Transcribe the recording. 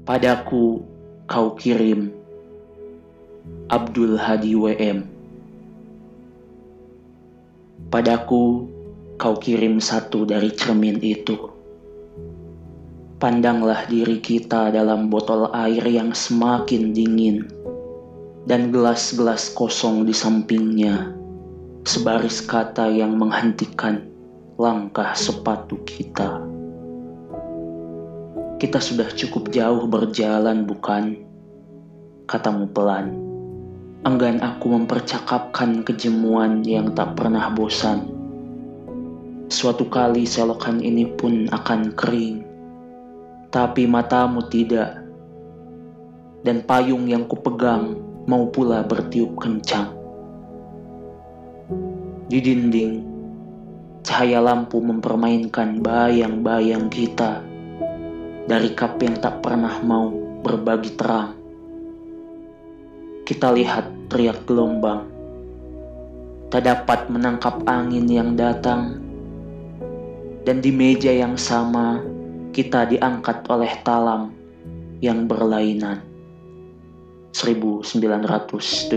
Padaku kau kirim Abdul Hadi WM Padaku kau kirim satu dari cermin itu Pandanglah diri kita dalam botol air yang semakin dingin dan gelas-gelas kosong di sampingnya sebaris kata yang menghentikan langkah sepatu kita. Kita sudah cukup jauh berjalan, bukan? Katamu pelan. Enggan aku mempercakapkan kejemuan yang tak pernah bosan. Suatu kali selokan ini pun akan kering. Tapi matamu tidak. Dan payung yang kupegang mau pula bertiup kencang. Di dinding, cahaya lampu mempermainkan bayang-bayang kita dari kap yang tak pernah mau berbagi terang. Kita lihat teriak gelombang. Tak dapat menangkap angin yang datang. Dan di meja yang sama, kita diangkat oleh talam yang berlainan. 1976